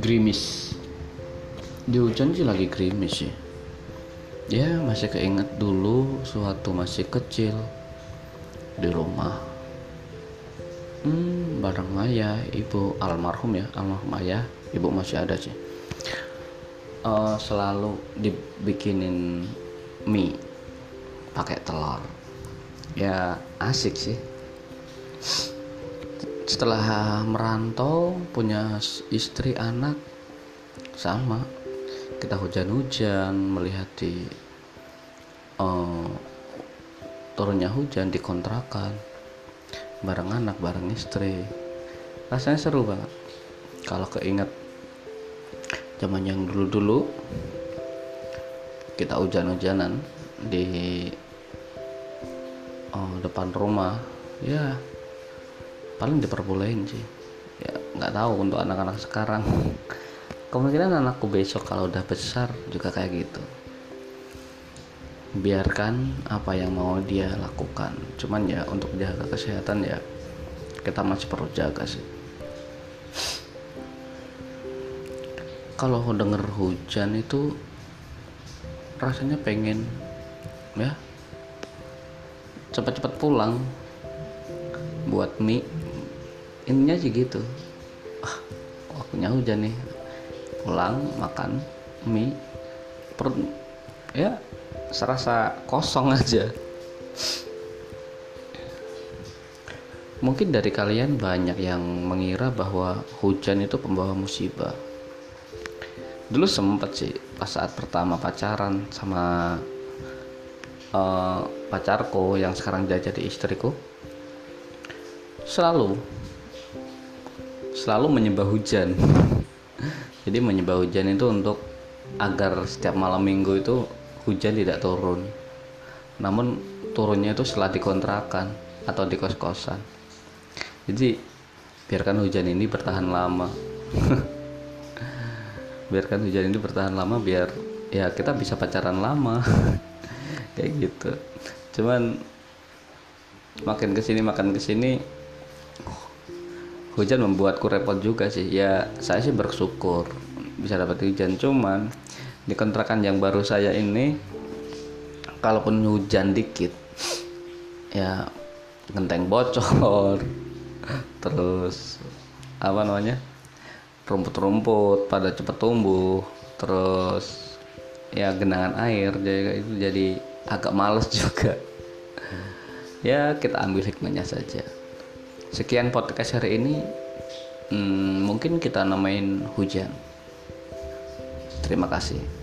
gerimis. Di hujan sih lagi gerimis sih. Ya masih keinget dulu suatu masih kecil di rumah. Hmm, bareng ayah ibu almarhum ya almarhum ayah ibu masih ada sih. Uh, selalu dibikinin mie pakai telur. Ya asik sih setelah merantau punya istri anak sama. Kita hujan-hujan melihat di uh, turunnya hujan di kontrakan bareng anak bareng istri. Rasanya seru banget kalau keinget zaman yang dulu-dulu kita hujan-hujanan di uh, depan rumah ya paling diperbolehin sih. Ya nggak tahu untuk anak-anak sekarang. Kemungkinan anakku besok kalau udah besar juga kayak gitu. Biarkan apa yang mau dia lakukan. Cuman ya untuk jaga kesehatan ya kita masih perlu jaga sih. Kalau denger hujan itu rasanya pengen ya cepat-cepat pulang buat mie intinya sih gitu. Ah, waktunya hujan nih. Pulang makan mie. Perut ya serasa kosong aja. Mungkin dari kalian banyak yang mengira bahwa hujan itu pembawa musibah. Dulu sempet sih pas saat pertama pacaran sama uh, pacarku yang sekarang jadi istriku. Selalu selalu menyembah hujan. Jadi menyembah hujan itu untuk agar setiap malam minggu itu hujan tidak turun. Namun turunnya itu setelah dikontrakan atau di kos-kosan jadi biarkan hujan ini bertahan lama. Biarkan hujan ini bertahan lama biar ya kita bisa pacaran lama. Kayak gitu. Cuman makin ke sini makan ke sini hujan membuatku repot juga sih. Ya saya sih bersyukur bisa dapat hujan. Cuman di kontrakan yang baru saya ini kalaupun hujan dikit ya genteng bocor. Terus apa namanya rumput-rumput pada cepat tumbuh. Terus ya genangan air jadi itu jadi agak males juga. Ya kita ambil hikmahnya saja sekian podcast hari ini. Hmm, mungkin kita namain hujan. Terima kasih